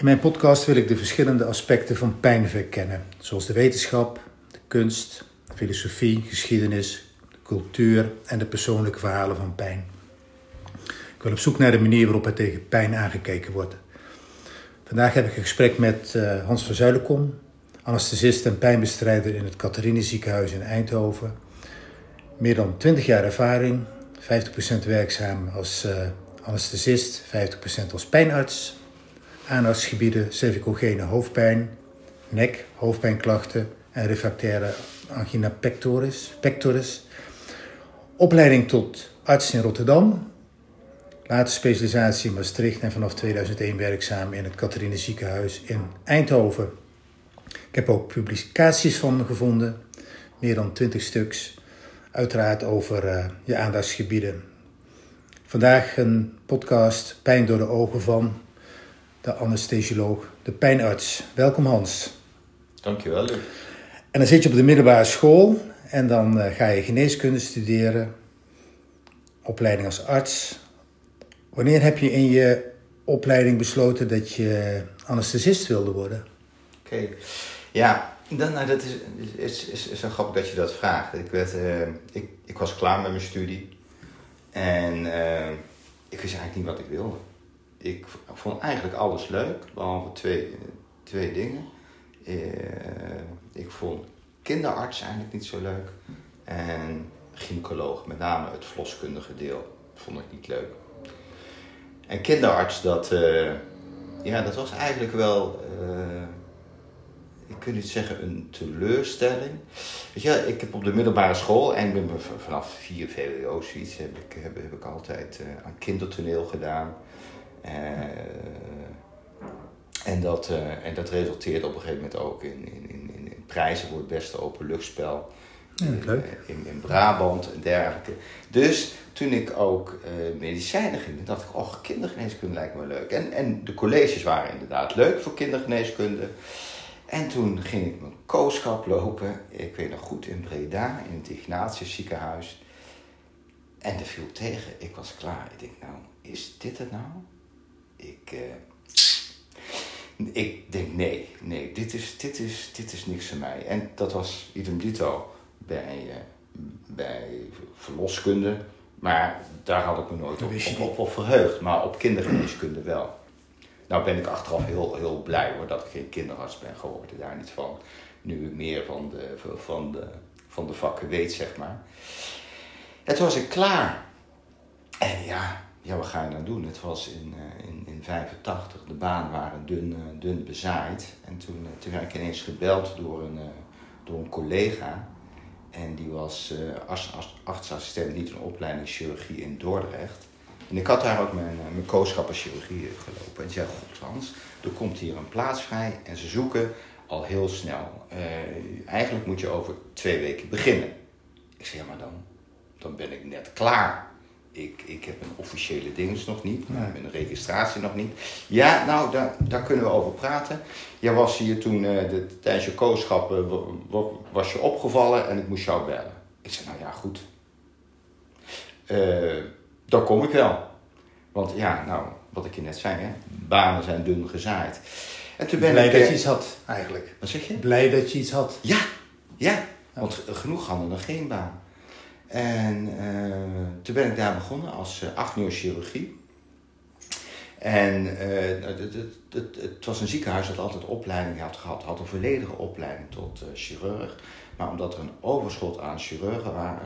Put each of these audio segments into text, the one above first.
In mijn podcast wil ik de verschillende aspecten van pijn verkennen, zoals de wetenschap, de kunst, filosofie, geschiedenis, cultuur en de persoonlijke verhalen van pijn. Ik wil op zoek naar de manier waarop er tegen pijn aangekeken wordt. Vandaag heb ik een gesprek met uh, Hans van Zuilenkom, anesthesist en pijnbestrijder in het Catharine ziekenhuis in Eindhoven. Meer dan 20 jaar ervaring, 50% werkzaam als uh, anesthesist, 50% als pijnarts. Aandachtsgebieden cervicogene hoofdpijn, nek, hoofdpijnklachten en refractaire angina pectoris. pectoris. Opleiding tot arts in Rotterdam. Later specialisatie in Maastricht en vanaf 2001 werkzaam in het Catharine ziekenhuis in Eindhoven. Ik heb ook publicaties van me gevonden, meer dan 20 stuks. Uiteraard over uh, je aandachtsgebieden. Vandaag een podcast Pijn door de ogen van de anesthesioloog, de pijnarts. Welkom Hans. Dankjewel Luc. En dan zit je op de middelbare school en dan uh, ga je geneeskunde studeren, opleiding als arts. Wanneer heb je in je opleiding besloten dat je anesthesist wilde worden? Oké, ja, dan, nou, dat is, is, is, is zo grappig dat je dat vraagt. Ik, werd, uh, ik, ik was klaar met mijn studie en uh, ik wist eigenlijk niet wat ik wilde. Ik vond eigenlijk alles leuk, behalve twee, twee dingen. Uh, ik vond kinderarts eigenlijk niet zo leuk. En gynaecoloog, met name het verloskundige deel, vond ik niet leuk. En kinderarts, dat, uh, ja, dat was eigenlijk wel, uh, ik kan niet zeggen een teleurstelling. Weet je, ik heb op de middelbare school, en vanaf 4 VWO zoiets, heb ik, heb, heb ik altijd uh, aan kindertoneel gedaan. En, dat, en dat resulteert op een gegeven moment ook in, in, in, in prijzen voor het beste openluchtspel. Ja, leuk. In, in Brabant en dergelijke. Dus toen ik ook uh, medicijnen ging, dacht ik, oh, kindergeneeskunde lijkt me leuk. En, en de colleges waren inderdaad leuk voor kindergeneeskunde. En toen ging ik mijn kooschap lopen, ik weet nog goed, in Breda, in het Ignatius ziekenhuis. En er viel tegen, ik was klaar. Ik denk, nou, is dit het nou? Ik, uh, ik denk, nee, nee, dit is, dit, is, dit is niks voor mij. En dat was idem dito bij, uh, bij verloskunde. Maar daar had ik me nooit op, op, op, op, verheugd. Maar op kindergeneeskunde wel. Nou ben ik achteraf heel, heel blij hoor dat ik geen kinderarts ben geworden. Daar niet van. Nu ik meer van de, van de, van de vakken weet, zeg maar. En toen was ik klaar. En ja, ja wat ga je nou doen? Het was in, uh, in, in 85. De banen waren dun, uh, dun bezaaid. En toen, uh, toen werd ik ineens gebeld door een, door een collega. En die was uh, artsassistent, niet een opleiding chirurgie in Dordrecht. En ik had daar ook mijn, mijn kooschap als chirurgie gelopen. En zei, god Hans, er komt hier een plaats vrij en ze zoeken al heel snel. Eigenlijk moet je over twee weken beginnen. Ik zei, ja maar dan, dan ben ik net klaar. Ik, ik heb een officiële dienst nog niet, maar nee. mijn registratie nog niet. Ja, nou, daar, daar kunnen we over praten. Jij was hier toen, uh, de, tijdens je kooschap, uh, was je opgevallen en ik moest jou bellen. Ik zei, nou ja, goed. Uh, dan kom ik wel. Want ja, nou, wat ik je net zei, hè, banen zijn dun gezaaid. En toen ben Blij ik, dat je iets had, eigenlijk. Wat zeg je? Blij dat je iets had. Ja, ja. Want genoeg hadden nog geen baan. En uh, toen ben ik daar begonnen als uh, acht chirurgie. En uh, het, het, het, het, was een ziekenhuis dat altijd opleiding had gehad, had een volledige opleiding tot chirurg. Maar omdat er een overschot aan chirurgen waar,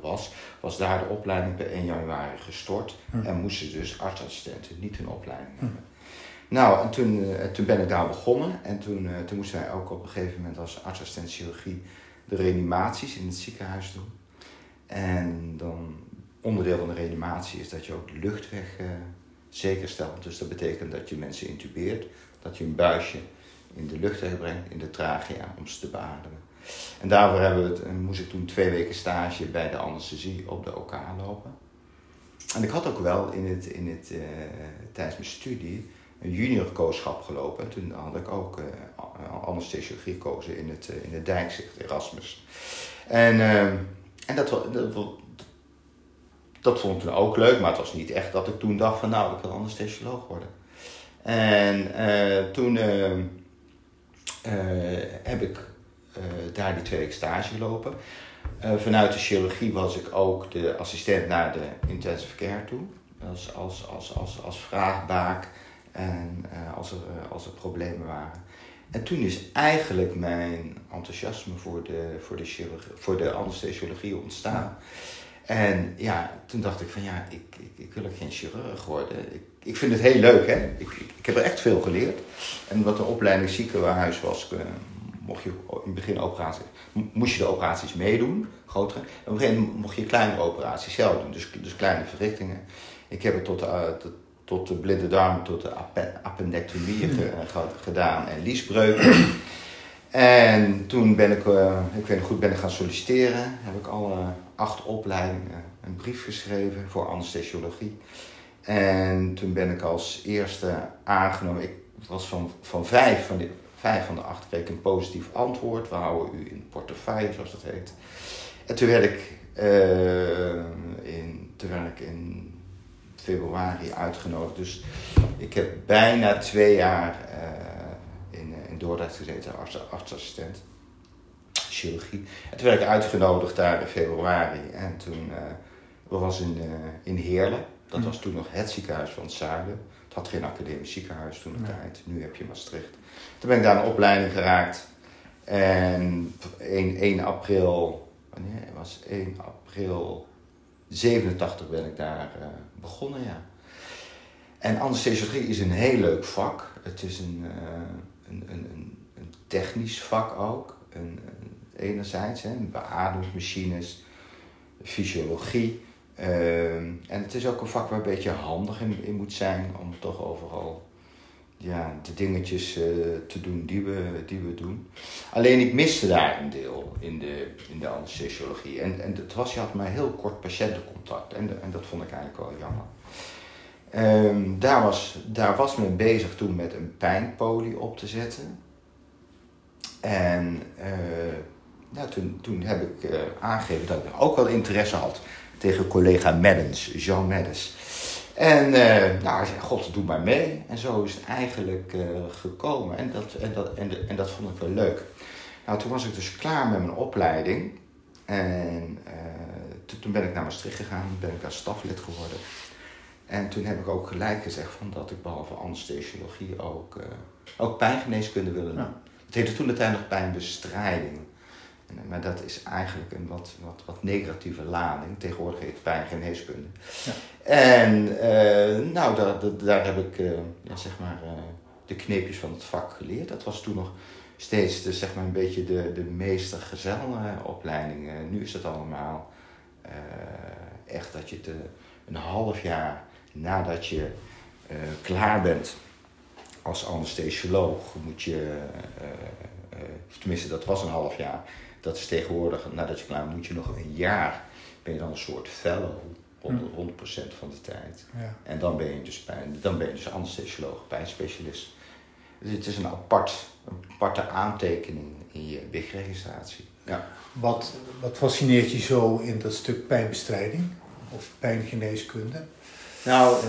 was, was daar de opleiding per 1 januari gestort. Hm. En moesten dus artsassistenten niet hun opleiding hebben. Nou, en toen, toen ben ik daar begonnen. En toen, toen moesten wij ook op een gegeven moment als artsassistent chirurgie de reanimaties in het ziekenhuis doen. En dan onderdeel van de reanimatie is dat je ook de luchtweg uh, zeker stelt. Dus dat betekent dat je mensen intubeert, dat je een buisje in de luchtweg brengt, in de trachea, om ze te beademen. En daarvoor hebben we het, en moest ik toen twee weken stage bij de anesthesie op de OK lopen. En ik had ook wel in het, in het, uh, tijdens mijn studie junior kooschap gelopen. En toen had ik ook uh, anesthesiologie gekozen in het, uh, in het Dijkzicht, Erasmus. En, en dat, dat, dat, dat, vond ik toen ook leuk, maar het was niet echt dat ik toen dacht van nou, ik wil anesthesioloog worden. En toen heb ik daar die twee weken stage gelopen. vanuit de chirurgie was ik ook de assistent naar de intensive care toe. Als, als, als, als, als vraagbaak en als, er, als er problemen waren. En toen is eigenlijk mijn enthousiasme voor de, voor de, voor de anesthesiologie ontstaan. En ja, toen dacht ik van ja, ik, ik, ik wil ook geen chirurg worden. Ik, ik vind het heel leuk, hè. Ik, ik, heb er echt veel geleerd. En wat de opleiding ziekenhuis was, uh, mocht je in het begin operaties, moest je de operaties meedoen, grotere. En op een gegeven moment mocht je kleinere operaties zelf doen, dus, dus kleine verrichtingen. Ik heb het tot, uh, tot tot de blinde darm, tot de appendectomie gedaan en liesbreuken. En toen ben ik, uh, ik weet nog goed, ben ik gaan solliciteren. Heb ik alle acht opleidingen een brief geschreven voor anesthesiologie. En toen ben ik als eerste aangenomen. Ik was van, van vijf van de, vijf van de acht kreeg ik een positief antwoord. We houden u in portefeuille, zoals dat heet. En toen werd ik, uh, in, toen werd ik in februari uitgenodigd. Dus ik heb bijna twee jaar uh, in, in Dordrecht gezeten als artsassistent. Chirurgie. En toen werd ik uitgenodigd daar in februari. En toen uh, was in, in Heerlen. Dat was toen nog het ziekenhuis van het zuiden. Het had geen academisch ziekenhuis toen de tijd. Nu heb je Maastricht. Toen ben ik daar een opleiding geraakt. En 1, 1 april, wanneer was 1 april 87 ben ik daar uh, begonnen, ja. En anesthesiologie is een heel leuk vak. Het is een, uh, een, een, een, technisch vak ook. Een, enerzijds, hè, beademingsmachines, fysiologie. Uh, en het is ook een vak waar een beetje handig in, in moet zijn om toch overal ja, de dingetjes uh, te doen die we, die we doen. Alleen ik miste daar een deel in de, in de anesthesiologie. En, en het was, je had maar heel kort patiëntencontact. En, en dat vond ik eigenlijk wel jammer. Um, daar, was, daar was men bezig toen met een pijnpolie op te zetten. En uh, toen, toen heb ik uh, aangegeven dat ik ook wel interesse had tegen collega Maddens, Jean Maddens. En uh, nou, hij zei, god, doe maar mee. En zo is het eigenlijk uh, gekomen. En dat, en, dat, en, de, en dat vond ik wel leuk. Nou, toen was ik dus klaar met mijn opleiding. En uh, toen ben ik naar Maastricht gegaan, ben ik daar staflid geworden. En toen heb ik ook gelijk gezegd van dat ik behalve anesthesiologie ook, ook pijngeneeskunde wilde doen. Ja. Het heette toen de tijd nog pijnbestrijding. Maar dat is eigenlijk een wat, wat, wat negatieve lading. Tegenwoordig heet pijn geen heeskunde. Ja. En uh, nou, daar, daar heb ik uh, ja, zeg maar, uh, de kneepjes van het vak geleerd. Dat was toen nog steeds de, zeg maar, een beetje de, de meester-gezel-opleiding. nu is het allemaal echt dat je te, een half jaar nadat je klaar bent als anesthesioloog, moet je, tenminste dat was een half jaar, dat is tegenwoordig, nadat je klaar moet je nog een jaar, ben je dan een soort fellow, 100, 100% hm. van de tijd. Ja. En dan ben je dus, pijn, dan ben je dus anesthesioloog, pijnspecialist. Dus het is een, apart, een aparte aantekening in je BIG-registratie. Ja. Wat, wat fascineert je zo in dat stuk pijnbestrijding of pijngeneeskunde? Nou,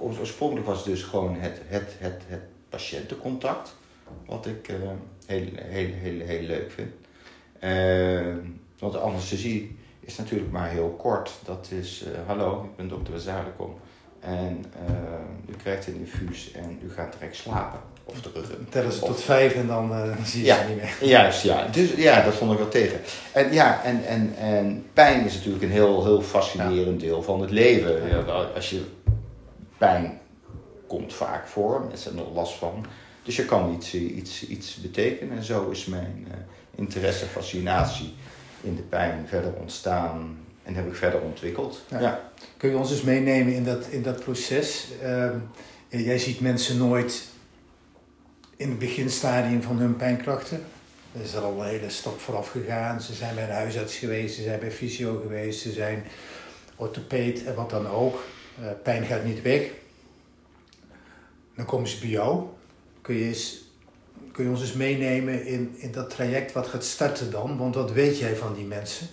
oorspronkelijk was het dus gewoon het, het, het, het patiëntencontact, wat ik uh, heel, heel, heel, heel leuk vind. Uh, want de anesthesie is natuurlijk maar heel kort. Dat is, uh, hallo, ik ben dokter Zuiderkom. En uh, u krijgt een infuus en u gaat direct slapen. Of terug. Tellen ze tot vijf en dan zie je ja, ze niet meer. Juist, ja. Dus ja, dat vond ik wel tegen. En ja, en, en, en pijn is natuurlijk een heel, heel fascinerend deel van het leven. Ja, als je pijn komt vaak voor, mensen hebben er last van. Dus je kan iets, iets, iets betekenen. En zo is mijn interesse, fascinatie in de pijn verder ontstaan en heb ik verder ontwikkeld. Ja. Kun je ons eens meenemen in dat, in dat proces? Uh, jij ziet mensen nooit in het beginstadium van hun pijnklachten. Er is al een hele stap vooraf gegaan. Ze zijn bij een huisarts geweest, ze zijn bij fysio geweest, ze zijn orthopeed en wat dan ook. Uh, pijn gaat niet weg. Dan komen ze bij jou. Kun je eens kun je ons eens meenemen in, in dat traject wat gaat starten dan? Want wat weet jij van die mensen?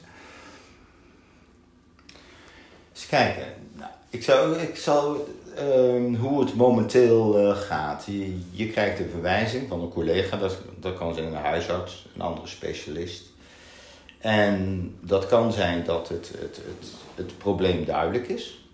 Eens kijken. Nou, ik zou, ik zou ehm, hoe het momenteel eh, gaat. Je, krijgt een verwijzing van een collega, dat, dat kan zijn een huisarts, een andere specialist. En dat kan zijn dat het, het, het, het probleem duidelijk is.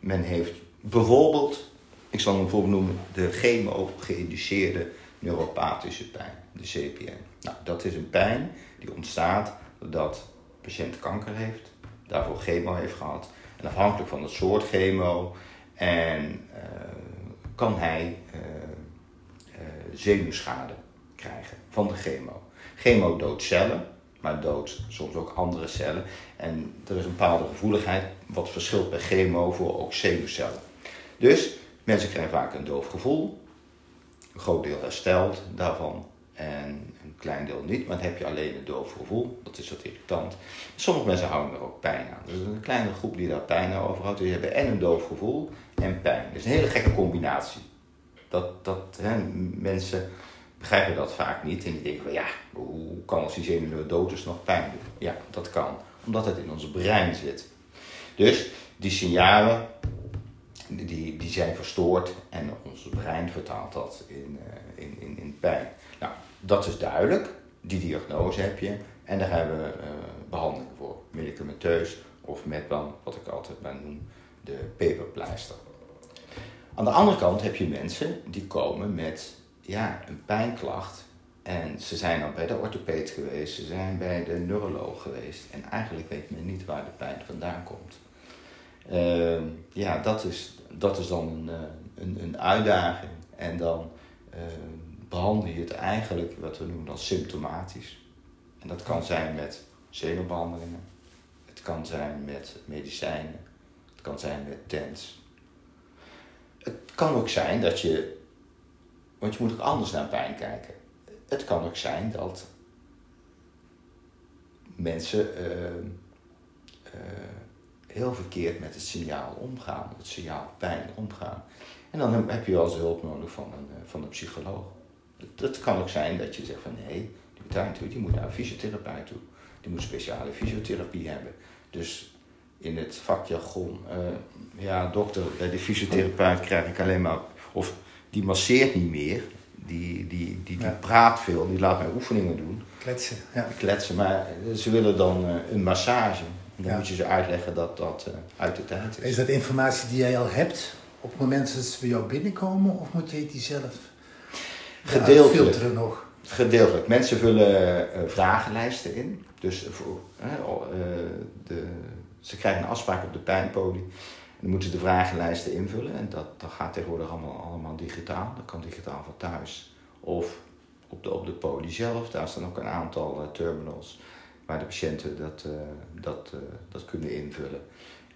Men heeft bijvoorbeeld, ik zal een voorbeeld noemen, de chemo-geïnduceerde neuropathische pijn, de CPN. Nou, dat is een pijn die ontstaat doordat de patiënt kanker heeft, daarvoor chemo heeft gehad. En afhankelijk van het soort chemo en, uh, kan hij uh, uh, zenuwschade krijgen van de chemo. Chemo doodt cellen, maar doodt soms ook andere cellen. En er is een bepaalde gevoeligheid wat verschilt bij chemo voor ook zenuwcellen. Dus mensen krijgen vaak een doof gevoel. Een groot deel herstelt daarvan en een klein deel niet. Maar dan heb je alleen een doof gevoel. Dat is wat irritant. Sommige mensen houden er ook pijn aan. Dus er is een kleine groep die daar pijn aan overhoudt. Die hebben en een doof gevoel en pijn. Dat is een hele gekke combinatie. Dat, dat hè, mensen begrijpen dat vaak niet. En die denken, ja, hoe kan als die is nog pijn doen? Ja, dat kan. Omdat het in ons brein zit. Dus die signalen, die, die zijn verstoord en ons brein vertaalt dat in, uh, in, in, in pijn. Nou, dat is duidelijk. Die diagnose heb je. En daar hebben we uh, behandelingen voor. Medicamenteus of met dan, wat ik altijd maar noem, de peperpleister. Aan de andere kant heb je mensen die komen met ja, een pijnklacht. En ze zijn al bij de orthopeed geweest, ze zijn bij de neuroloog geweest. En eigenlijk weet men niet waar de pijn vandaan komt. Uh, ja, dat is, dat is dan een, een, een uitdaging. En dan uh, behandel je het eigenlijk, wat we noemen dan symptomatisch. En dat kan zijn met zenuwbehandelingen. Het kan zijn met medicijnen. Het kan zijn met TENS. Het kan ook zijn dat je want je moet ook anders naar pijn kijken. Het kan ook zijn dat mensen uh, heel verkeerd met het signaal omgaan, het signaal pijn omgaan. En dan heb je wel eens hulp nodig van een, uh, van een psycholoog. Het, kan ook zijn dat je zegt van nee, die moet daar die moet naar een fysiotherapeut toe. Die moet speciale fysiotherapie hebben. Dus in het vakjargon, ja dokter, bij de fysiotherapeut krijg ik alleen maar, of die masseert niet meer. Die, die, die, die ja. praat veel, die laat mij oefeningen doen. Kletsen, ja. Kletsen, maar ze willen dan uh, een massage. Dan ja. moet je ze uitleggen dat dat uh, uit de tijd is. Is dat informatie die jij al hebt op het moment dat ze bij jou binnenkomen? Of moet je die zelf Gedeeltelijk. filteren nog? Gedeeltelijk. Mensen vullen uh, vragenlijsten in. Dus voor, de, ze krijgen een afspraak op de pijnpolie. Dan moeten ze de vragenlijsten invullen en dat, dat gaat tegenwoordig allemaal, allemaal digitaal. Dat kan digitaal van thuis of op de, op de poli zelf. Daar staan ook een aantal terminals waar de patiënten dat, uh, dat, uh, dat kunnen invullen.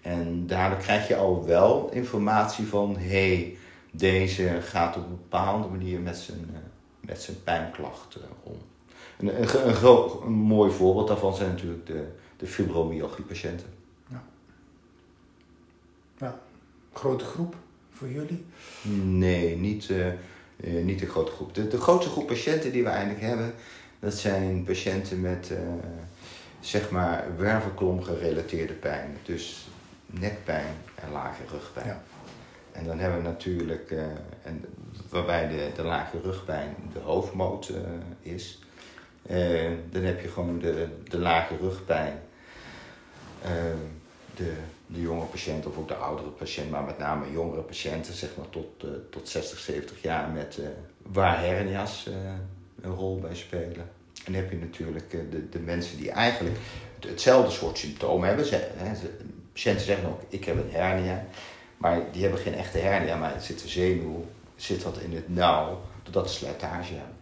En daardoor krijg je al wel informatie van, hé, hey, deze gaat op een bepaalde manier met zijn, met zijn pijnklacht om. Een, een, een, groot, een mooi voorbeeld daarvan zijn natuurlijk de, de fibromyalgie patiënten. Ja. Grote groep voor jullie? Nee, niet, uh, niet de grote groep. De, de grootste groep patiënten die we eigenlijk hebben, dat zijn patiënten met uh, zeg maar wervelklom gerelateerde pijn. Dus nekpijn en lage rugpijn. Ja. En dan hebben we natuurlijk, en, waarbij de, de lage rugpijn de hoofdmoot is. dan heb je gewoon de, de lage rugpijn, de de jonge patiënt of ook de oudere patiënt, maar met name jongere patiënten, zeg maar tot, tot 60, 70 jaar, met, waar hernia's een rol bij spelen. En dan heb je natuurlijk de, de mensen die eigenlijk hetzelfde soort symptomen hebben. Ze, hè, ze, patiënten zeggen ook, ik heb een hernia, maar die hebben geen echte hernia, maar het zit een zenuw, zit dat in het nauw, doordat ze slijtage hebben.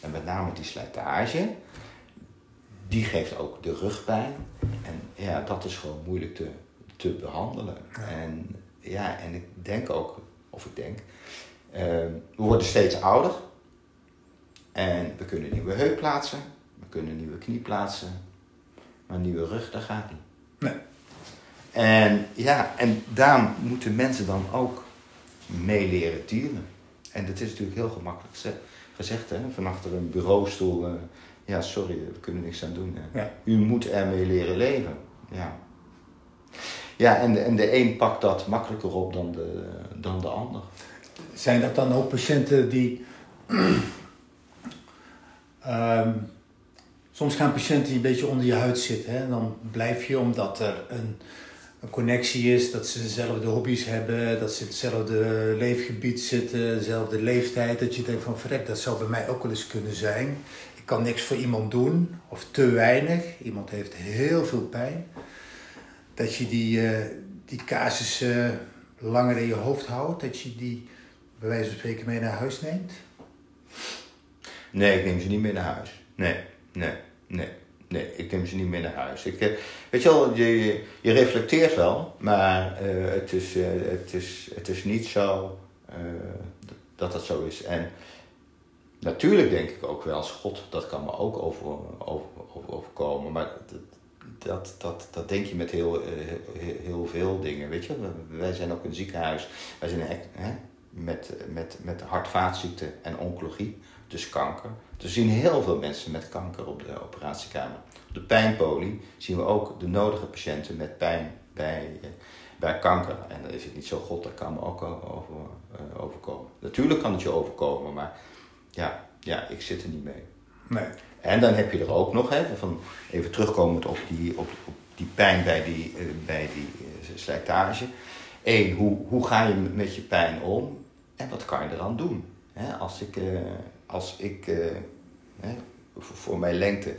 En met name die slijtage, die geeft ook de rugpijn. En ja, dat is gewoon moeilijk te, te behandelen. Ja. En ja, en ik denk ook, of ik denk, uh, we worden steeds ouder. En we kunnen een nieuwe heup plaatsen, we kunnen een nieuwe knie plaatsen, maar een nieuwe rug, dat gaat niet. Nee. En ja, en daar moeten mensen dan ook mee leren dealen. En dat is natuurlijk heel gemakkelijk gezegd, hè? van achter een bureaustoel. Uh, ja, sorry, we kunnen niks aan doen. Ja. U moet ermee leren leven. Ja. Ja, en de, en de een pakt dat makkelijker op dan de, dan de ander. Zijn dat dan ook patiënten die. Ehm, soms gaan patiënten die een beetje onder je huid zitten. Hè? Dan blijf je omdat er een, een connectie is, dat ze dezelfde hobby's hebben, dat ze in hetzelfde leefgebied zitten, dezelfde leeftijd. Dat je denkt van verrek, dat zou bij mij ook wel eens kunnen zijn. Ik kan niks voor iemand doen, of te weinig. Iemand heeft heel veel pijn. Dat je die, uh, die casus uh, langer in je hoofd houdt, dat je die bij wijze van spreken mee naar huis neemt? Nee, ik neem ze niet mee naar huis. Nee, nee, nee. Nee, ik neem ze niet mee naar huis. Ik, eh, weet je wel, je, je reflecteert wel, maar uh, het, is, uh, het, is, het is niet zo dat dat zo is. En natuurlijk denk ik ook wel eens, god, dat kan me ook over, over, over, overkomen. Maar dat, dat, dat denk je met heel, heel, veel dingen, weet je. Wij zijn ook een ziekenhuis. Wij zijn hè, met, met, met hart-vaatziekten en oncologie, dus kanker. Dus we zien heel veel mensen met kanker op de operatiekamer. Op de pijnpolie zien we ook de nodige patiënten met pijn bij, bij kanker. En dan is het niet zo, god, dat kan me ook over, uh, overkomen. Natuurlijk kan het je overkomen, maar ja, ja, ik zit er niet mee. Nee. En dan heb je er ook nog, hè, van, even terugkomend op die, op, op die pijn bij die, uh, bij die uh, slijtage. Eén, hoe, hoe ga je met je pijn om? En wat kan je eraan doen? Als ik, als ik he, voor, mijn lengte,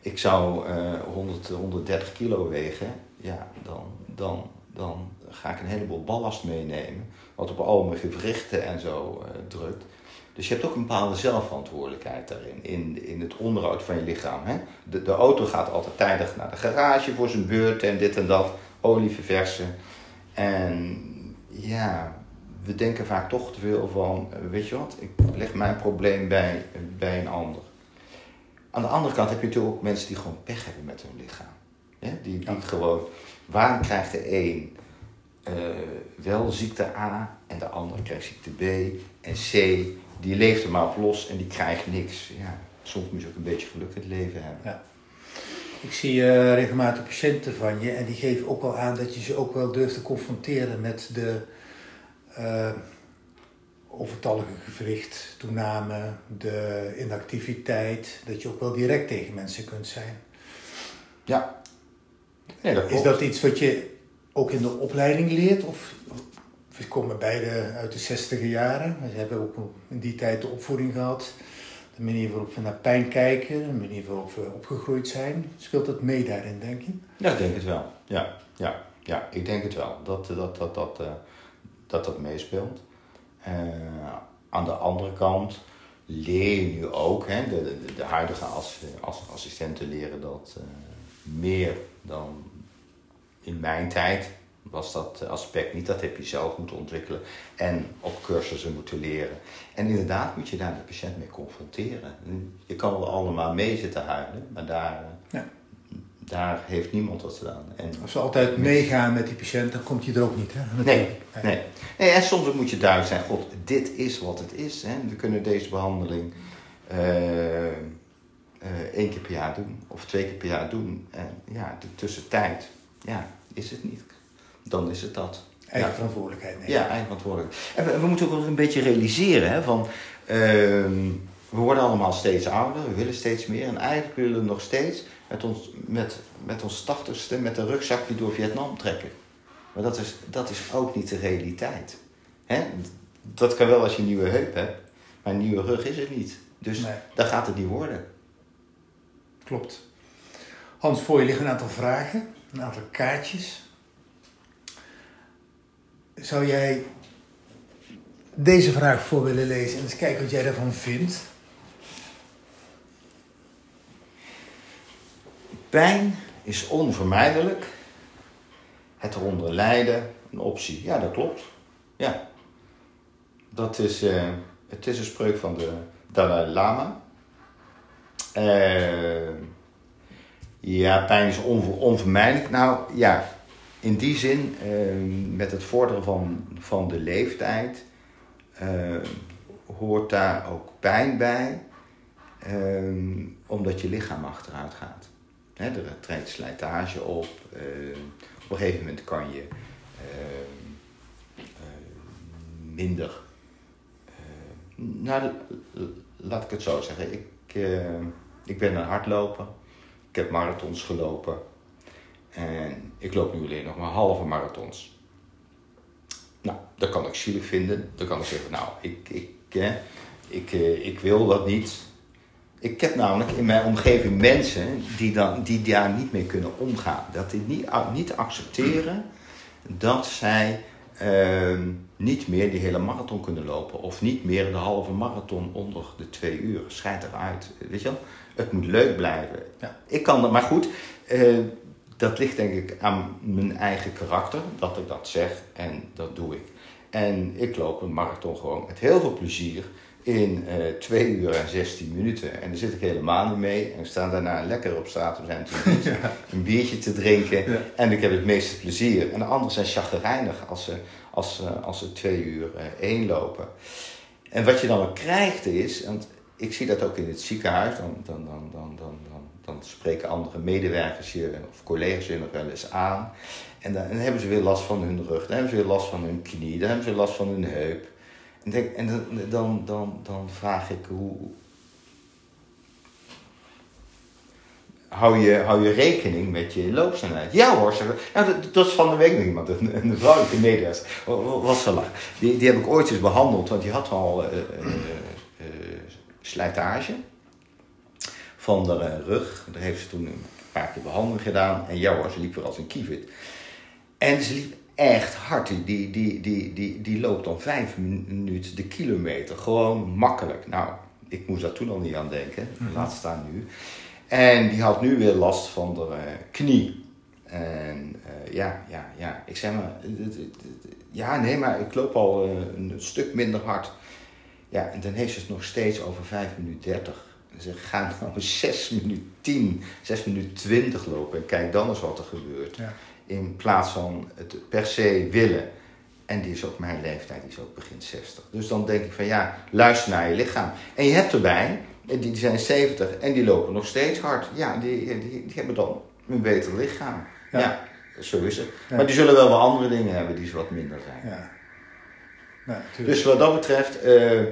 ik zou uh, 100, 130 kilo wegen, ja, dan, dan, dan ga ik een heleboel ballast meenemen, wat op al mijn gewrichten en zo uh, drukt. Dus je hebt ook een bepaalde zelfverantwoordelijkheid daarin, in, in het onderhoud van je lichaam. Hè? De, de auto gaat altijd tijdig naar de garage voor zijn beurt en dit en dat, olie verversen. En ja, we denken vaak toch te veel van, weet je wat, ik leg mijn probleem bij, bij een ander. Aan de andere kant heb je natuurlijk ook mensen die gewoon pech hebben met hun lichaam. Ja? Die, die ja. gewoon, waarom krijgt de een uh, wel ziekte A en de ander krijgt ziekte B en C, die leeft er maar op los en die krijgt niks. Ja, soms moet je ook een beetje geluk in het leven hebben. Ja. Ik zie uh, regelmatig patiënten van je en die geven ook wel aan dat je ze ook wel durft te confronteren met de uh, overtallige gewricht, toename, de inactiviteit, dat je ook wel direct tegen mensen kunt zijn. Ja. ja dat Is dat iets wat je ook in de opleiding leert? Of we komen beide uit de zestiger jaren. We hebben ook in die tijd de opvoeding gehad. De manier waarop we naar pijn kijken, de manier waarop we opgegroeid zijn. Speelt dat mee daarin, denk je? Ja, ik denk het wel. Ja, ja, ja ik denk het wel. Dat dat, dat, dat, uh, dat, dat meespeelt. Uh, aan de andere kant leer je nu ook, hè, de, de, de huidige as, as, assistenten leren dat uh, meer dan in mijn tijd was dat aspect niet. Dat heb je zelf moeten ontwikkelen en op cursussen moeten leren. En inderdaad moet je daar de patiënt mee confronteren. Je kan wel allemaal mee zitten huilen, maar daar, ja. Daar heeft niemand wat gedaan. En Als we altijd meegaan met die patiënt, dan komt hij er ook niet. Hè? Nee, nee. nee. En soms moet je duidelijk zijn, god, dit is wat het is. Hè? We kunnen deze behandeling uh, uh, één keer per jaar doen of twee keer per jaar doen. En ja, de tussentijd, ja, is het niet dan is het dat. Eigen ja. verantwoordelijkheid nemen. Ja, eigen verantwoordelijkheid. En we, we, moeten ook een beetje realiseren hè, van... Uh, we worden allemaal steeds ouder, we willen steeds meer. En eigenlijk willen we nog steeds met ons, met, met ons tachtigste met een rugzakje door Vietnam trekken. Maar dat is, dat is ook niet de realiteit. Hè? Dat kan wel als je een nieuwe heup hebt, maar een nieuwe rug is het niet. Dus nee. dat gaat het niet worden. Klopt. Hans, voor je liggen een aantal vragen, een aantal kaartjes zou jij deze vraag voor willen lezen en eens kijken wat jij daarvan vindt? Pijn is onvermijdelijk. Het eronder lijden een optie. Ja, dat klopt. Ja. Dat is, uh, het is een spreuk van de Dalai Lama. Uh, ja, pijn is onver, onvermijdelijk. Nou ja, in die zin, uh, met het vorderen van, van de leeftijd, hoort daar ook pijn bij, omdat je lichaam achteruit gaat. Hè, er treedt slijtage op, Op een gegeven moment kan je minder. nou, laat ik het zo zeggen. Ik, ik ben een hardloper. Ik heb marathons gelopen. En ik loop nu alleen nog maar halve marathons. Nou, dat kan ik zielig vinden. Dan kan ik zeggen, nou, ik, ik, eh, ik, eh, ik wil dat niet. Ik heb namelijk in mijn omgeving mensen die, dan, die daar niet mee kunnen omgaan. Dat die niet, niet accepteren dat zij uh, niet meer die hele marathon kunnen lopen. Of niet meer de halve marathon onder de twee uur. Schijt eruit. Weet je wel? Het moet leuk blijven. Ja. Ik kan dat, maar goed. Uh, dat ligt denk ik aan mijn eigen karakter, dat ik dat zeg en dat doe ik. En ik loop een marathon gewoon met heel veel plezier in uh, eh, 2 uur en 16 minuten. En daar zit ik helemaal niet mee. En we staan daarna lekker op straat. We zijn toen een biertje te drinken. En ik heb het meeste plezier. En de anderen zijn chagrijnig als ze, als, ze, als ze twee uur uh, één lopen. En wat je dan krijgt is, want ik zie dat ook in het ziekenhuis, dan, dan, dan, dan, dan, dan dan spreken andere medewerkers je of collega's je nog wel eens aan. En dan, hebben ze weer last van hun rug, dan hebben ze weer last van hun knie, dan hebben ze weer last van hun heup. En, en dan, dan, dan, vraag ik hoe. Hou je, je rekening met je loopsnelheid? Ja hoor, ze, dat, dat, is van de week nog iemand, een, een vrouwelijke medewerker. Was zo lang. Die, die heb ik ooit eens behandeld, want die had al uh, slijtage van de rug. Daar heeft ze toen een paar keer behandeling gedaan. En ja hoor, ze liep weer als een kievit. En ze liep echt hard. Die, die, die, die, die, loopt dan vijf minuten de kilometer. Gewoon makkelijk. Nou, ik moest daar toen al niet aan denken. Mhm. Laat staan nu. En die had nu weer last van de uh, knie. En uh, ja, ja, ja. Ik zeg maar, ja, nee, maar ik loop al uh, een stuk minder hard. Ja, en dan heeft ze het nog steeds over 5 minuten 30. Ze gaan nou 6 minuten 10, 6 minuten 20 lopen en kijk dan eens wat er gebeurt. Ja. In plaats van het per se willen. En die is ook mijn leeftijd, die is ook begin 60. Dus dan denk ik van ja, luister naar je lichaam. En je hebt erbij, die, die zijn 70 en die lopen nog steeds hard. Ja, die, die, die hebben dan een beter lichaam. Ja, zo is het. Maar die zullen wel wat andere dingen hebben die ze wat minder zijn. Ja. dus wat dat betreft, uh,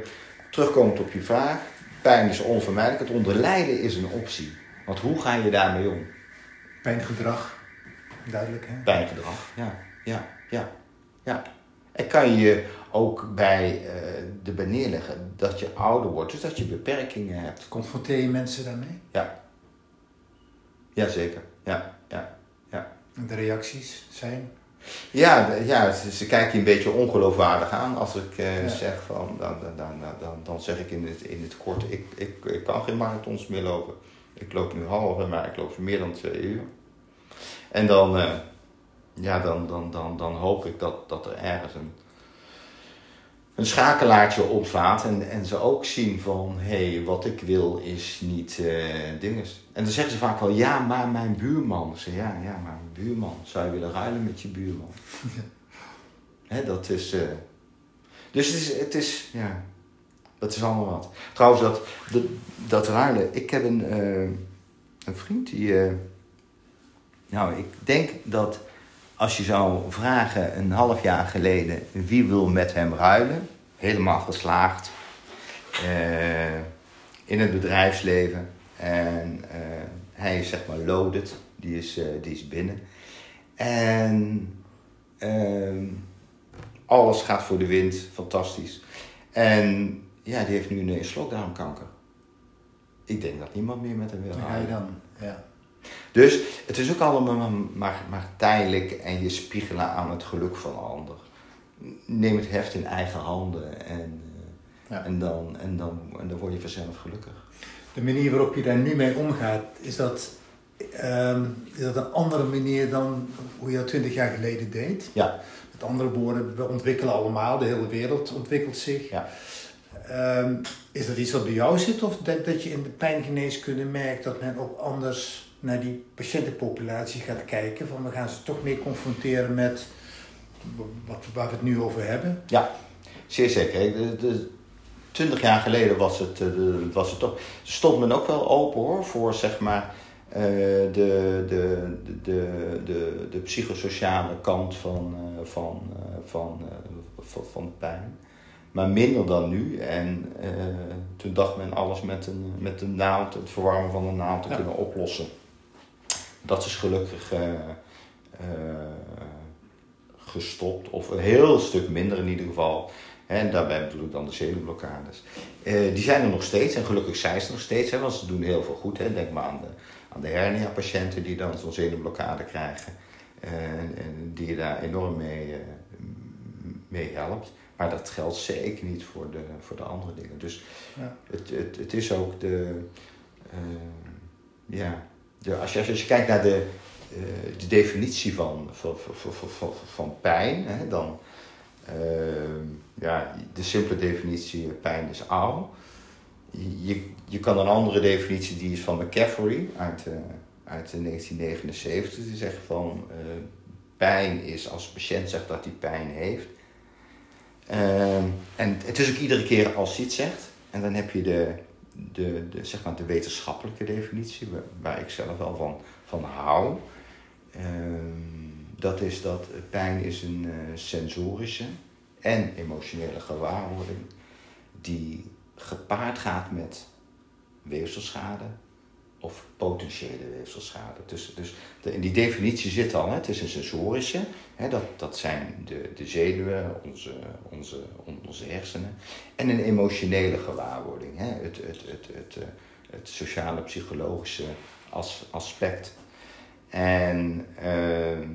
terugkomend op je vraag Pijn is onvermijdelijk. Het onderlijden is een optie. Want hoe ga je daarmee om? Pijngedrag, duidelijk hè? Pijngedrag, ja. Ja, ja, ja. En kan je ook bij uh, de neerleggen dat je ouder wordt, dus dat je beperkingen hebt. Confronteer je mensen daarmee? Ja. Jazeker, ja, ja, ja. En de reacties zijn? Ja, ja ze, kijken je een beetje ongeloofwaardig aan als ik uh, zeg van, dan, dan, dan, dan, zeg ik in het, in het kort, ik, ik, ik kan geen marathons meer lopen. Ik loop nu halve, maar ik loop meer dan twee uur. En dan, uh, ja, dan, dan, dan, dan hoop ik dat, dat er ergens een, een schakelaartje opslaat en, en ze ook zien van hé, hey, wat ik wil is niet uh, dinges. En dan zeggen ze vaak wel ja, maar mijn buurman. Ze ja, ja, maar mijn buurman. Zou je willen ruilen met je buurman? Hè, dat is. Uh, dus het is, het is, ja, dat is allemaal wat. Trouwens, dat, dat, dat ruilen. Ik heb een, uh, een vriend die. Nou, ik denk dat als je zou vragen een half jaar geleden wie wil met hem ruilen, helemaal geslaagd uh, in het bedrijfsleven. En uh, hij is zeg maar loaded, die is, uh, die is binnen. En ehm, alles gaat voor de wind, fantastisch. En ja, die heeft nu ineens slokdarmkanker. Ik denk dat niemand meer met hem wil ruilen. Ja, dan, ja. Dus het is ook allemaal maar, maar, tijdelijk en je spiegelen aan het geluk van de ander. Neem het heft in eigen handen en, eh, en, dan, en, dan, en dan word je vanzelf gelukkig. De manier waarop je daar nu mee omgaat, is dat, um, is dat een andere manier dan hoe je dat twintig jaar geleden deed? Ja. Met andere woorden, we ontwikkelen allemaal, de hele wereld ontwikkelt zich. Ja. Um, is dat iets wat bij jou zit of dat, dat je in de pijngeneeskunde merkt dat men ook anders naar die patiëntenpopulatie gaat kijken. Van we gaan ze toch meer confronteren met wat, waar we het nu over hebben. Ja, zeer zeker. Twintig jaar geleden was het, uh, was het toch, stond men ook wel open hoor, voor zeg maar uh, de, de, de, de, de, psychosociale kant van, van, van, van, van pijn. Maar minder dan nu. En toen dacht men alles met een, met een naald, het verwarmen van een naald te kunnen oplossen. Dat is gelukkig gestopt, of een heel stuk minder in ieder geval. En daarbij bedoel ik dan de zenuwblokkades. Uh, die zijn er nog steeds en gelukkig zijn ze nog steeds, hè, want ze doen heel veel goed. Hè. Denk maar aan de, aan de hernia-patiënten die dan zo'n zenuwblokkade krijgen. En die je daar enorm mee, mee helpt. Maar dat geldt zeker niet voor de, voor de andere dingen. Dus ja. het, het, het is ook de. ja, de, als, je, als je kijkt naar de, de definitie van, van, van, van, van pijn, hè, dan Ehm, ja, de simpele definitie pijn is oud. Je, je kan een andere definitie, die is van McCaffrey uit, uit 1979. Die zegt van pijn is als de patiënt zegt dat hij pijn heeft. En het is ook iedere keer als hij het zegt. En dan heb je de, de, de, zeg maar de wetenschappelijke definitie, waar, waar ik zelf wel van, van hou. Ehm, dat is dat pijn is een uh, sensorische en emotionele gewaarwording die gepaard gaat met weefselschade of potentiële weefselschade. Dus, dus de, in die definitie zit al, hè, het is een sensorische, hè, dat, dat zijn de, de zenuwen, onze, onze, onze hersenen, en een emotionele gewaarwording, hè, het, het, het, het, het, het sociale, psychologische as, aspect. En uh,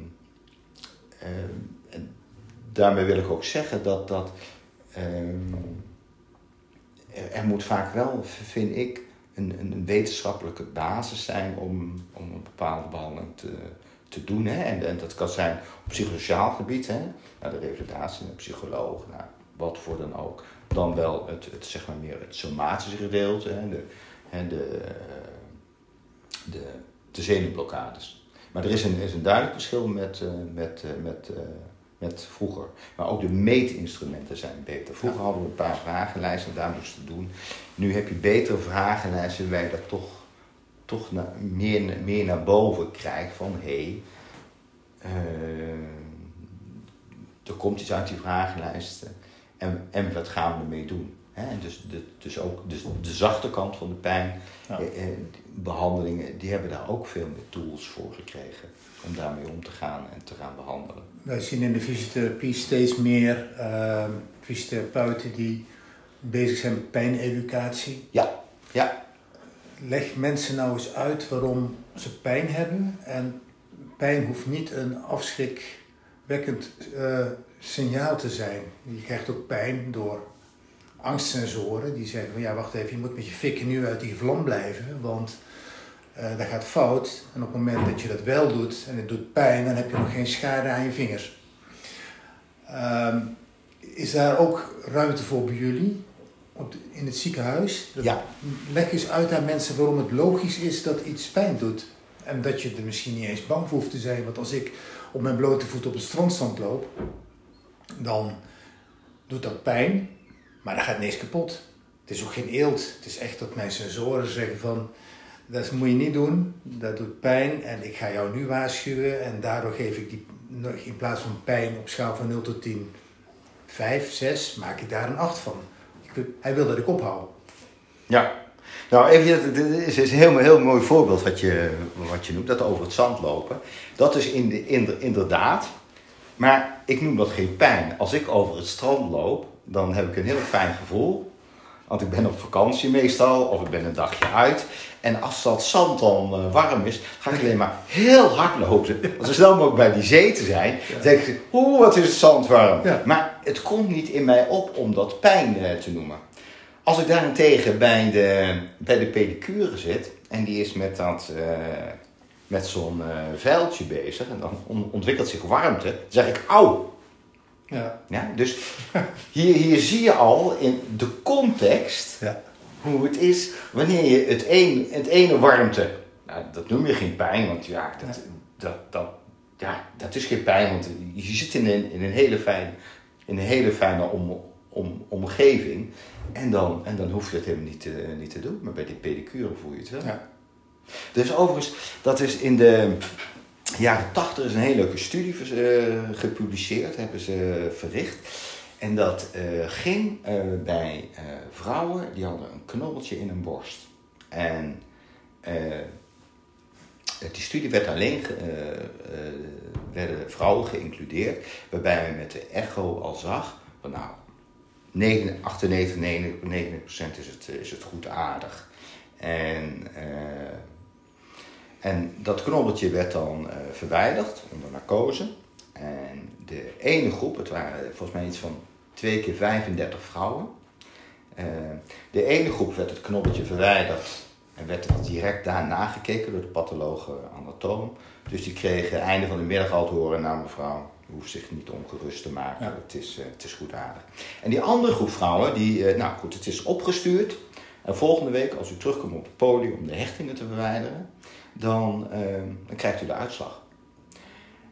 daarmee wil ik ook zeggen dat, dat um, er, moet vaak wel, vind ik, een, een, wetenschappelijke basis zijn om, om een bepaalde behandeling te, te doen. Hè? En, en dat kan zijn op psychosociaal gebied, hè? Nou, de revalidatie, een psycholoog, wat voor dan ook. Dan wel het, het, zeg maar meer het somatische gedeelte, hè? De, hè, de, de, de zenuwblokkades. Maar er is een, is een duidelijk verschil met, uh, met, uh, met uh, met vroeger. Maar ook de meetinstrumenten zijn beter. Vroeger hadden we een paar vragenlijsten, daar moesten doen. Nu heb je betere vragenlijsten waar je dat toch, toch naar, meer, meer naar boven krijgt van hé, hey, uh, er komt iets uit die vragenlijsten en, en wat gaan we ermee doen? He, dus, de, dus ook dus de zachte kant van de pijn, ja. eh, eh behandelingen, die hebben daar ook veel meer tools voor gekregen om daarmee om te gaan en te gaan behandelen. Wij zien in de fysiotherapie steeds meer uh, fysiotherapeuten die bezig zijn met pijneducatie. Ja, ja. Leg mensen nou eens uit waarom ze pijn hebben. En pijn hoeft niet een afschrikwekkend uh, signaal te zijn. Je krijgt ook pijn door angstsensoren die zeggen van ja wacht even, je moet met je fikken nu uit die vlam blijven, want uh, dat gaat fout. En op het moment dat je dat wel doet en het doet pijn, dan heb je nog geen schade aan je vingers. Uh, is daar ook ruimte voor bij jullie op in het ziekenhuis? ja. Leg eens uit aan mensen waarom het logisch is dat iets pijn doet. En dat je er misschien niet eens bang voor hoeft te zijn. Want als ik op mijn blote voet op het strandstand loop, dan doet dat pijn, maar dan gaat niks kapot. Het is ook geen eelt. Het is echt dat mijn sensoren zeggen van dat moet je niet doen, dat doet pijn en ik ga jou nu waarschuwen en daardoor geef ik die, in plaats van pijn op schaal van 0 tot 10, 5, 6, maak ik daar een 8 van. hij wil dat ik ophoud. Ja, nou even, dit is een heel, heel mooi voorbeeld wat je, wat je noemt, dat over het zand lopen. Dat is in de, in de, inderdaad, maar ik noem dat geen pijn. Als ik over het strand loop, dan heb ik een heel fijn gevoel. Want ik ben op vakantie meestal, of ik ben een dagje uit. En als dat zand dan uh, warm is, ga ik alleen maar heel hard lopen. Als zo snel mogelijk bij die zee te zijn, dan denk ik, oeh, wat is het zand warm. Maar het komt niet in mij op om dat pijn uh, te noemen. Als ik daarentegen bij de, bij de pedicure zit, en die is met, dat, uh, met zo'n vuiltje bezig, en dan ontwikkelt zich warmte, dan zeg ik, auw. Ja. Ja, dus hier, hier zie je al in de context ja. hoe het is wanneer je het, een, het ene warmte, nou, dat noem je geen pijn, want ja, dat, Dat, dat, ja, dat is geen pijn, want je zit in een, in een hele fijne, in een hele fijne om, om, omgeving en dan, en dan hoef je het helemaal niet te, niet te doen, maar bij die pedicure voel je het wel. Ja. Dus overigens, dat is in de jaren 80 is een hele leuke studie uh, gepubliceerd, hebben ze verricht. En dat uh, ging uh, bij vrouwen die hadden een knobbeltje in hun borst. En die studie werd alleen, werden vrouwen geïncludeerd, waarbij men met de echo al zag, van nou, 9, 98, 99% is het, is het goed aardig. En, en dat knobbeltje werd dan uh, verwijderd onder narcose. En de ene groep, het waren volgens mij iets van twee keer 35 vrouwen. Uh, de ene groep werd het knobbeltje verwijderd en werd direct daarna gekeken door de pathologe anatoom. Dus die kregen einde van de middag al te horen, nou mevrouw, u hoeft zich niet ongerust te maken, het, is, het is goed aardig. En die andere groep vrouwen, die, nou goed, het is opgestuurd. En volgende week, als u terugkomt op het podium om de hechtingen te verwijderen, dan, uh, dan krijgt u de uitslag.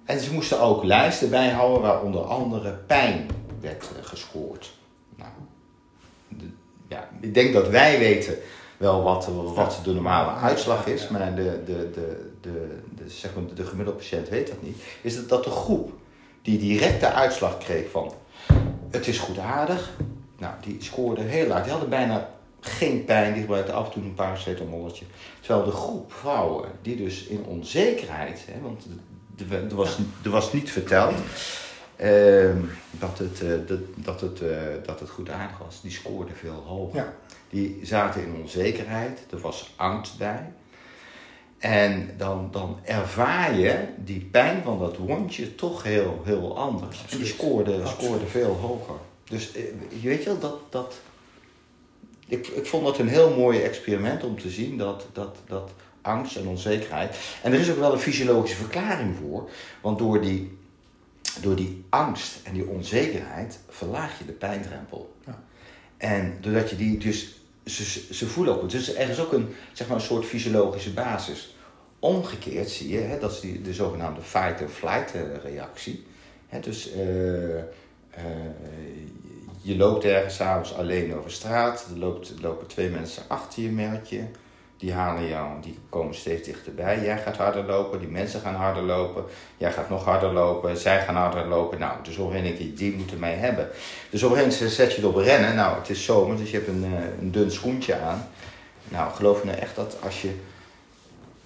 En ze moesten ook lijsten bijhouden waar onder andere pijn werd uh, gescoord. Nou, ja, ik denk dat wij weten wel wat, wat de normale uitslag is, maar de, de, de, de, de, zeg maar de gemiddelde patiënt weet dat niet. Is dat, dat de groep die direct de uitslag kreeg van het is goed aardig, nou, die scoorde heel laag. Die hadden bijna geen pijn, die gebruikte af en toe een paracetamolletje. Terwijl de groep vrouwen die dus in onzekerheid, hè, want er was, er was niet verteld uh, dat, het, uh, dat, dat, het, uh, dat het goed aardig was, die scoorden veel hoger. Ja. Die zaten in onzekerheid, er was angst bij. En dan, dan ervaar je die pijn van dat wondje toch heel, heel anders. Die scoorde, scoorde veel hoger. Dus eh, je weet wel, dat, dat, ik, ik vond het een heel mooi experiment om te zien dat, dat, dat angst en onzekerheid. En er is ook wel een fysiologische verklaring voor. Want door die, door die angst en die onzekerheid verlaag je de pijndrempel. Ja. En doordat je die dus. Ze, ze voelen ook. Dus er is ook een, zeg maar, een soort fysiologische basis. Omgekeerd zie je, hè, dat is die, de zogenaamde fight-and-flight reactie. Hè, dus uh, uh, je loopt ergens s'avonds alleen over straat. Er, loopt, lopen twee mensen achter je, merk je. Die halen jou, die komen steeds dichterbij. Jij gaat harder lopen, die mensen gaan harder lopen. Jij gaat nog harder lopen, zij gaan harder lopen. Nou, dus op een keer, die moeten mij hebben. Dus op een zet je het op rennen. Nou, het is zomer, dus je hebt een, eh, een dun schoentje aan. Nou, geloof me nou echt dat als je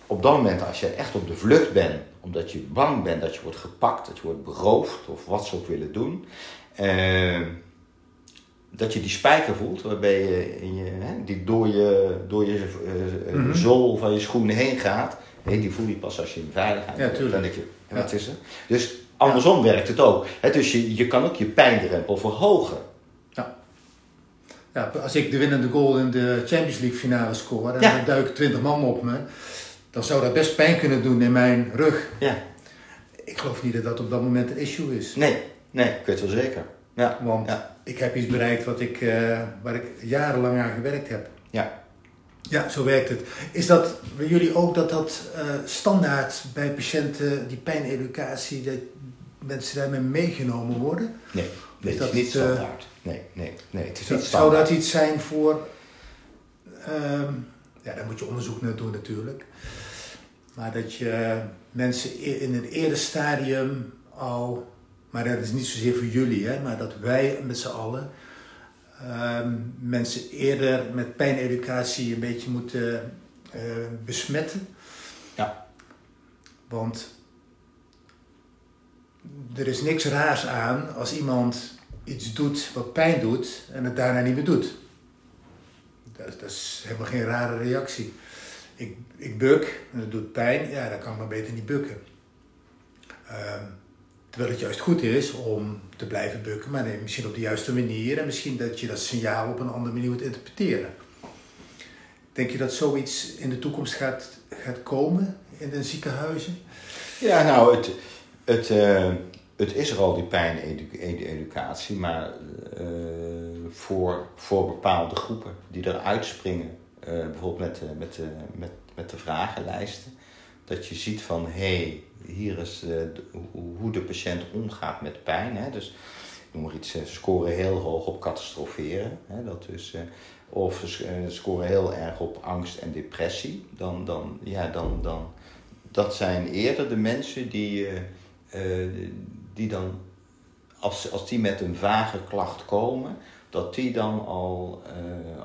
op dat moment, als je echt op de vlucht bent, omdat je bang bent dat je wordt gepakt, dat je wordt beroofd of wat ze ook willen doen. Uh, dat je die spijker voelt, waarbij je, in je hè, die door je, door je uh, mm -hmm. zool van je schoenen heen gaat. Nee, die voel je pas als je in veiligheid bent. Ja, tuurlijk. Dan denk je, wat is er? Dus andersom werkt het ook. Hè, dus je, je kan ook je pijndrempel verhogen. Ja. ja. Als ik de winnende goal in de Champions League finale score en er duiken 20 man op me, dan zou dat best pijn kunnen doen in mijn rug. Ja. Ik geloof niet dat dat op dat moment een issue is. Nee, nee, ik weet wel zeker. Ja. Want ja. ik heb iets bereikt wat ik, uh, waar ik jarenlang aan gewerkt heb. Ja. Ja, zo werkt het. Is dat bij jullie ook dat dat uh, standaard bij patiënten, die pijneducatie, dat mensen daarmee meegenomen worden? Nee, nee is dat, is niet uh, standaard. Nee, nee, nee, het is zou, niet zou dat iets zijn voor... Um, ja, daar moet je onderzoek naar doen natuurlijk. Maar dat je mensen in een eerder stadium al maar dat is niet zozeer voor jullie, hè, maar dat wij met z'n allen uh, mensen eerder met pijneducatie een beetje moeten uh, besmetten. Ja. Want er is niks raars aan als iemand iets doet wat pijn doet en het daarna niet meer doet. Dat, dat is helemaal geen rare reactie. Ik, ik buk en het doet pijn, ja, dan kan ik maar beter niet bukken. Um, Terwijl het juist goed is om te blijven bukken, maar misschien op de juiste manier en misschien dat je dat signaal op een andere manier moet interpreteren. Denk je dat zoiets in de toekomst gaat, komen in de ziekenhuizen? Ja, nou, het, het, uh, het is er al, die pijneducatie, maar uh, voor, voor bepaalde groepen die eruit springen, uh, bijvoorbeeld met, met, met, met de vragenlijsten, dat je ziet van hé, hey, hier is uh, hoe de patiënt omgaat met pijn. Hè? Dus noem maar iets, ze scoren heel hoog op catastroferen. Hè, dat dus, of scoren heel erg op angst en depressie. Dan, dan, ja, dan, dan, dat zijn eerder de mensen die, die dan, als, als die met een vage klacht komen, dat die dan al,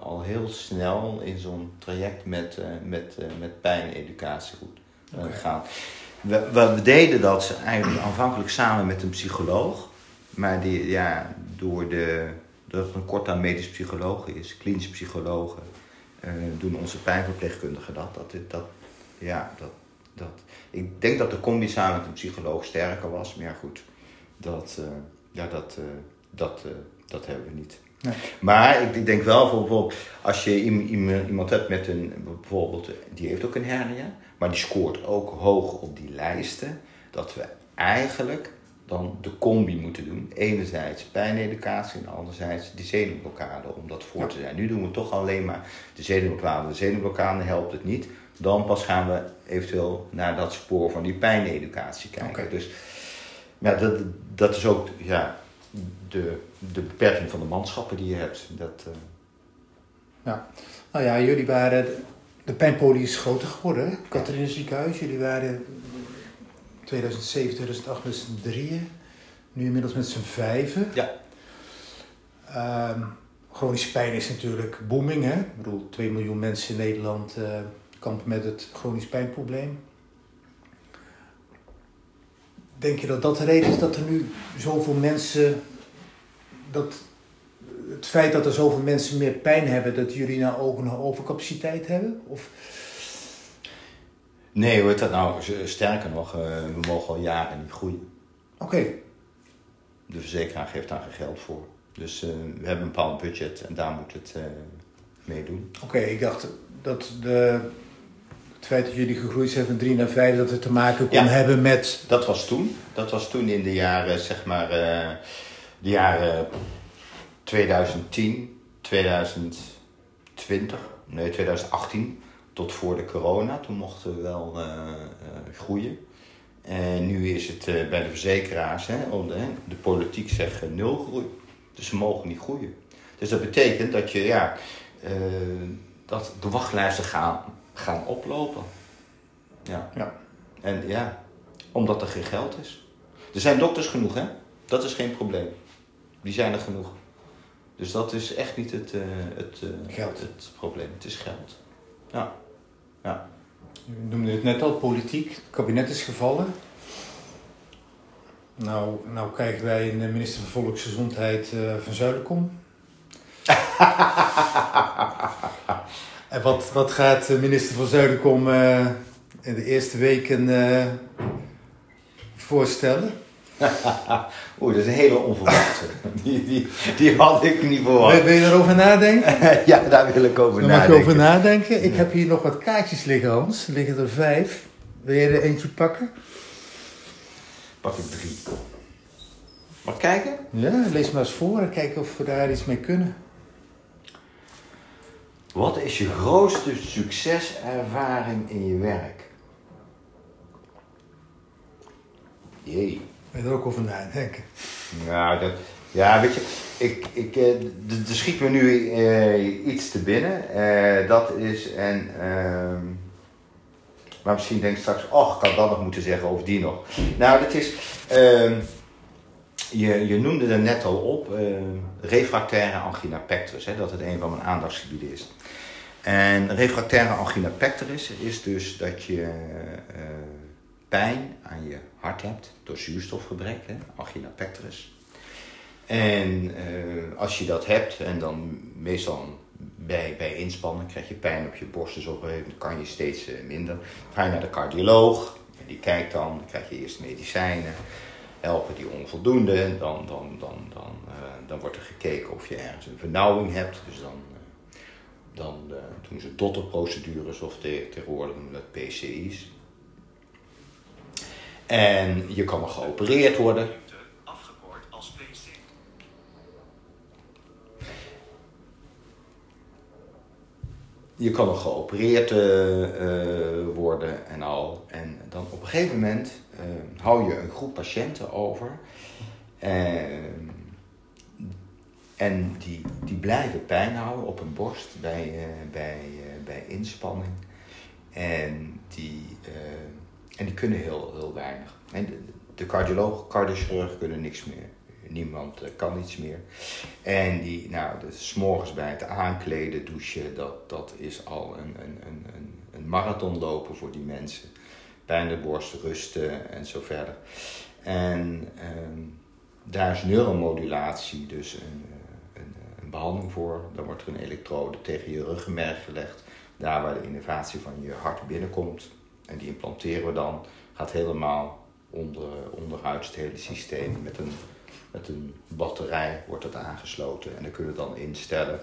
al heel snel in zo'n traject met, met, met pijneducatie goed okay. gaan. We, we, deden dat eigenlijk aanvankelijk samen met een psycholoog. Maar die, ja, door de, dat het een kort aan medisch psychologen is, klinische psychologen, uh, doen onze pijnverpleegkundigen dat. dat, dat ja, dat, dat. Ik denk dat de combi samen met een psycholoog sterker was, maar ja, goed, dat, uh, ja, dat, uh, dat, dat hebben we niet. Nee. Maar ik, ik, denk wel, bijvoorbeeld, als je iemand hebt met een, bijvoorbeeld, die heeft ook een hernia, maar die scoort ook hoog op die lijsten, dat we eigenlijk dan de combi moeten doen. Enerzijds pijneducatie en anderzijds die zenuwblokkade om dat voor te zijn. Nu doen we toch alleen maar de zenuwblokkade. De zenuwblokkade helpt het niet. Dan pas gaan we eventueel naar dat spoor van die pijneducatie kijken. Dus ja, dat, dat is ook ja, de, de beperking van de manschappen die je hebt. Dat, uh... Ja, nou ja, jullie waren de pijnpolie is groter geworden. Catharina ziekenhuis, jullie waren 2007, 2008 met z'n drieën. Nu inmiddels met z'n vijven. Ja. Um, chronische pijn is natuurlijk booming. Hè? Ik bedoel, 2 miljoen mensen in Nederland uh, kampen met het chronisch pijnprobleem. Denk je dat dat de reden is dat er nu zoveel mensen... Dat het feit dat er zoveel mensen meer pijn hebben, dat jullie nou ook een overcapaciteit hebben? Of... Nee, hoe heet dat nou? Sterker nog, eh, we mogen al jaren niet groeien. Oké. De verzekeraar geeft daar geen geld voor. Dus uh, we hebben een bepaald budget en daar moet het uh, mee doen. Oké, ik dacht dat de, het feit dat jullie gegroeid zijn van 3 naar 5, dat het te maken kon hebben met. Dat was toen. Dat was toen in de jaren, zeg maar, de jaren 2010, 2020, nee 2018 tot voor de corona. Toen mochten we wel uh, uh, groeien. En nu is het uh, bij de verzekeraars, hè, de, de politiek zegt nul groei. Dus ze mogen niet groeien. Dus dat betekent dat, je, ja, dat de wachtlijsten gaan, gaan oplopen. Ja. ja. En ja, omdat er geen geld is. Er zijn dokters genoeg, hè? Dat is geen probleem. Die zijn er genoeg. Dus dat is echt niet het, uh, het, uh, geld. het probleem. Het is geld. Ja. ja. U noemde het net al, politiek. Het kabinet is gevallen. Nou, nou krijgen wij een minister van Volksgezondheid uh, van Zuiderkom. en wat, wat gaat minister van Zuiderkom in de eerste weken voorstellen? Oeh, dat is een hele onverwachte. Die, die, die had ik niet verwacht. Wil je erover nadenken? ja, daar wil ik over nadenken. mag je over nadenken. Ik heb hier nog wat kaartjes liggen, Hans. Er liggen er vijf. Wil je er eentje pakken? Pak ik drie. Mag ik kijken? Ja, lees maar eens voor en kijken of we daar iets mee kunnen. Wat is je grootste succeservaring in je werk? Jee. Wil je er ook over? Nou, dat, ja, weet je, ik, ik, uh, er schiet me nu uh, iets te binnen. Uh, dat is, en, ehm, maar misschien denk ik straks, oh, ik had dat nog moeten zeggen over die nog. Nou, dat is, ehm, je, je noemde er net al op, refractaire angina pectoris, hè, dat het een van mijn aandachtsgebieden is. En refractaire angina pectoris is dus dat je pijn aan je hart hebt door zuurstofgebrek, hè, angina pectoris. En uh, als je dat hebt, en dan meestal bij, bij inspannen krijg je pijn op je borst, dus op kan je steeds uh, minder. Ga je naar de cardioloog, die kijkt dan, dan krijg je eerst medicijnen, helpen die onvoldoende, dan, dan, dan, dan, uh, dan wordt er gekeken of je ergens een vernauwing hebt, dus dan, dan doen ze dotterprocedures of tegenwoordig noemen dat PCI's. En je kan nog geopereerd worden. Je kan nog geopereerd uh, worden en al. En dan op een gegeven moment uh, hou je een groep patiënten over. En die, die blijven pijn houden op een borst bij, bij, bij inspanning. En die, en die kunnen heel, heel weinig. En de, de cardioloog, cardiochirurg kunnen niks meer. Niemand kan iets meer. En die, nou, dus morgens bij het aankleden, douchen, dat, dat is al een, een, een, een marathon lopen voor die mensen. Pijn de borst, rusten en zo verder. En ehm, daar is neuromodulatie dus een, een, een, behandeling voor. Dan wordt er een elektrode tegen je ruggenmerg gelegd. Daar waar de innovatie van je hart binnenkomt. En die implanteren we dan. Gaat helemaal onder, onderhuids het hele systeem. Met een, met een batterij wordt het aangesloten. En dan kunnen we dan instellen.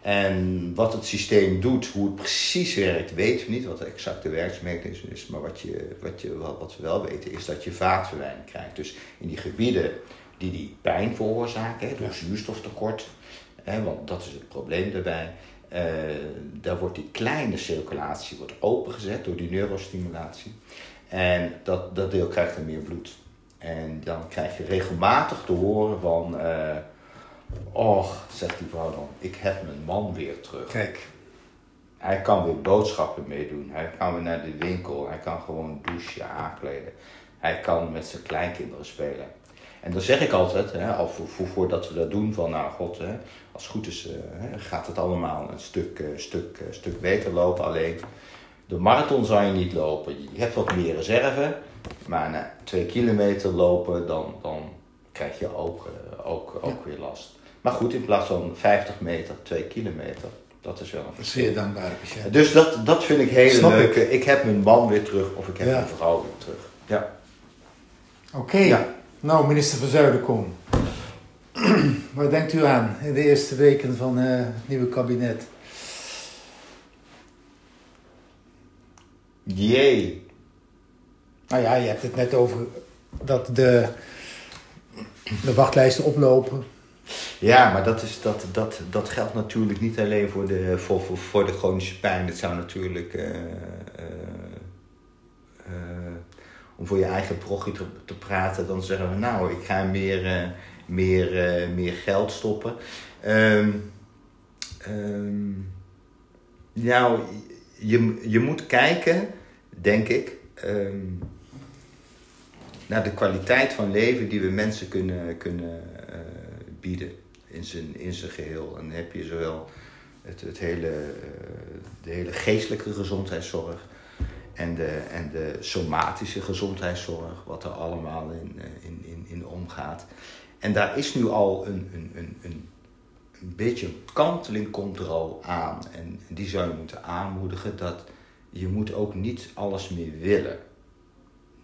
En wat het systeem doet, hoe het precies werkt, weten we niet. Wat de exacte werksmechanisme is. Maar wat, je, wat, je, wat we wel weten, is dat je vaatverwijning krijgt. Dus in die gebieden die die pijn veroorzaken, hè, door zuurstoftekort. Hè, want dat is het probleem daarbij. Uh, daar wordt die kleine circulatie wordt opengezet door die neurostimulatie. En dat, dat deel krijgt dan meer bloed. En dan krijg je regelmatig te horen van... Uh, Och, zegt die vrouw dan, ik heb mijn man weer terug. Kijk. Hij kan weer boodschappen meedoen. Hij kan weer naar de winkel. Hij kan gewoon douchen, aankleden. Hij kan met zijn kleinkinderen spelen. En dan zeg ik altijd, hè, al voor, voordat we dat doen, van nou god, hè, als het goed is uh, gaat het allemaal een stuk, uh, stuk, uh, stuk beter lopen. Alleen de marathon zou je niet lopen. Je hebt wat meer reserve, maar na twee kilometer lopen, dan, dan krijg je ook, ook, ook weer last. Maar goed, in plaats van 50 meter, 2 kilometer. Dat is wel een verschil. Zeer dankbaar patiënt. Dus dat, dat vind ik heel leuk. Ik. ik. heb mijn man weer terug of ik heb mijn vrouw weer terug. Ja. Oké. Ja. Nou, minister van Zuiderkom. Wat denkt u aan in de eerste weken van uh, het nieuwe kabinet? Jee. Nou ja, je hebt het net over dat de, de wachtlijsten oplopen. Ja, maar dat, is, dat, dat, dat geldt natuurlijk niet alleen voor de, voor, voor, voor de chronische pijn. Het zou natuurlijk, uh, om voor je eigen progie te, te, praten, dan zeggen we nou, ik ga meer, meer, meer geld stoppen. Um, um, nou, je, je moet kijken, denk ik, um, naar de kwaliteit van leven die we mensen kunnen, kunnen bieden in zijn, in zijn geheel. En dan heb je zowel het, het hele, de hele geestelijke gezondheidszorg en de, en de somatische gezondheidszorg, wat er allemaal in, uh, in, in, in omgaat. En daar is nu al een, een, een, een, een beetje een kanteling komt er al aan. En die zou je moeten aanmoedigen dat je moet ook niet alles meer willen.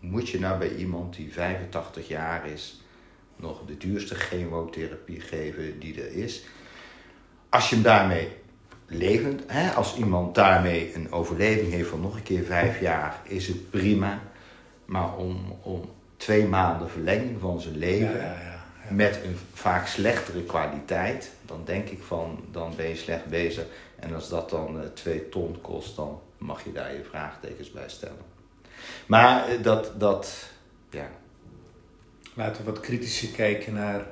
Moet je nou bij iemand die 85 jaar is nog de duurste chemotherapie geven die er is. Als je hem daarmee levend, hè, als iemand daarmee een overleving heeft van nog een keer vijf jaar, is het prima. Maar om, om twee maanden verlenging van zijn leven, ja, ja, ja, met een vaak slechtere kwaliteit, dan denk ik van, dan ben je slecht bezig. En als dat dan uh, twee ton kost, dan mag je daar je vraagtekens bij stellen. Maar uh, dat, dat, ja, laten we wat kritischer kijken naar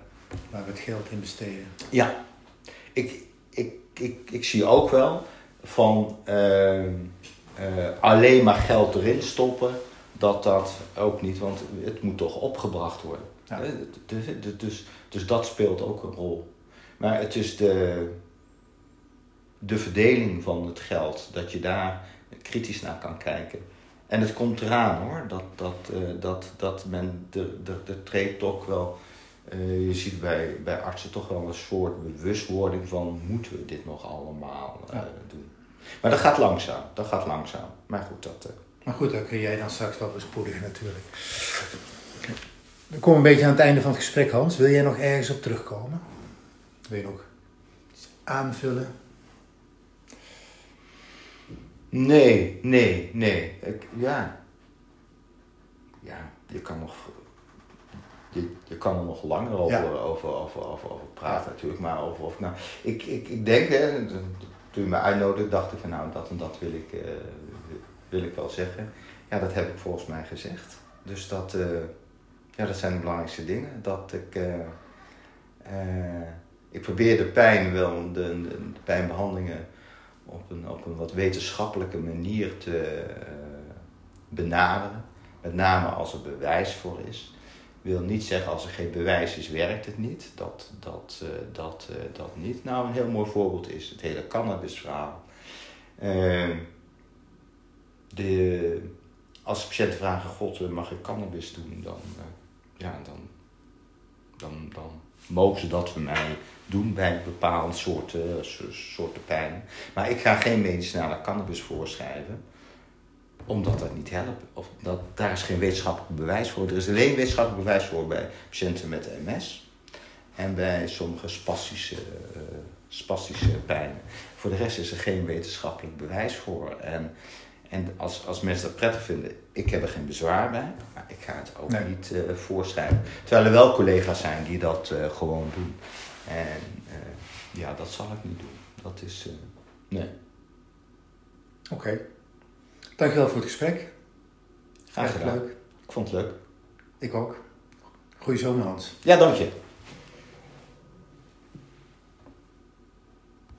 waar we het geld in besteden. Ja, ik, ik, ik, ik zie ook wel van uh, uh, alleen maar geld erin stoppen, dat dat ook niet, want het moet toch opgebracht worden. Ja. Dus, dus, dat speelt ook een rol. Maar het is de, de verdeling van het geld, dat je daar kritisch naar kan kijken. En het komt eraan hoor, dat, dat, uh, dat, dat men, de, treedt toch wel, uh, je ziet bij, bij artsen toch wel een soort bewustwording van moeten we dit nog allemaal uh, ja. doen. Maar dat gaat langzaam, dat gaat langzaam. Maar goed, dat... Maar goed, dat kun jij dan straks wel bespoedigen natuurlijk. We komen een beetje aan het einde van het gesprek Hans. Wil jij nog ergens op terugkomen? Wil je nog iets aanvullen? Nee, nee, nee. Ik, ja. Ja, je kan nog. Je, je kan er nog langer over, ja. over, over, over, over praten, natuurlijk. Maar over, of, nou, ik, ik, ik denk, hè, toen je me uitnodigde, dacht ik van nou, dat en dat wil ik, uh, wil ik wel zeggen. Ja, dat heb ik volgens mij gezegd. Dus dat, uh, ja, dat zijn de belangrijkste dingen. Dat ik. Uh, ik probeer de pijn wel, de, de, pijnbehandelingen op een, op een wat wetenschappelijke manier te benaderen. Met name als er bewijs voor is. Wil niet zeggen als er geen bewijs is, werkt het niet. Dat, dat, uh, dat, uh, dat niet. Nou, een heel mooi voorbeeld is het hele cannabisverhaal. Ehm, de, als patiënten vragen, god, mag ik cannabis doen? Dan, ja, dan, dan, dan mogen ze dat voor mij doen bij bepaalde soorten, soorten pijn. Maar ik ga geen medicinale cannabis voorschrijven, omdat dat niet helpt. Of dat, daar is geen wetenschappelijk bewijs voor. Er is alleen wetenschappelijk bewijs voor bij patiënten met MS en bij sommige spastische, uh, spastische pijn. Voor de rest is er geen wetenschappelijk bewijs voor. En, en als, als mensen dat prettig vinden, ik heb er geen bezwaar bij, maar ik ga het ook niet uh, voorschrijven. Terwijl er wel collega's zijn die dat uh, gewoon doen. En ja, dat zal ik niet doen. Dat is. Nee. Oké. Okay. Dankjewel voor het gesprek. Graag gedaan. leuk. Ik vond het leuk. Ik ook. Goeie zomer, Hans. Ja, dank je.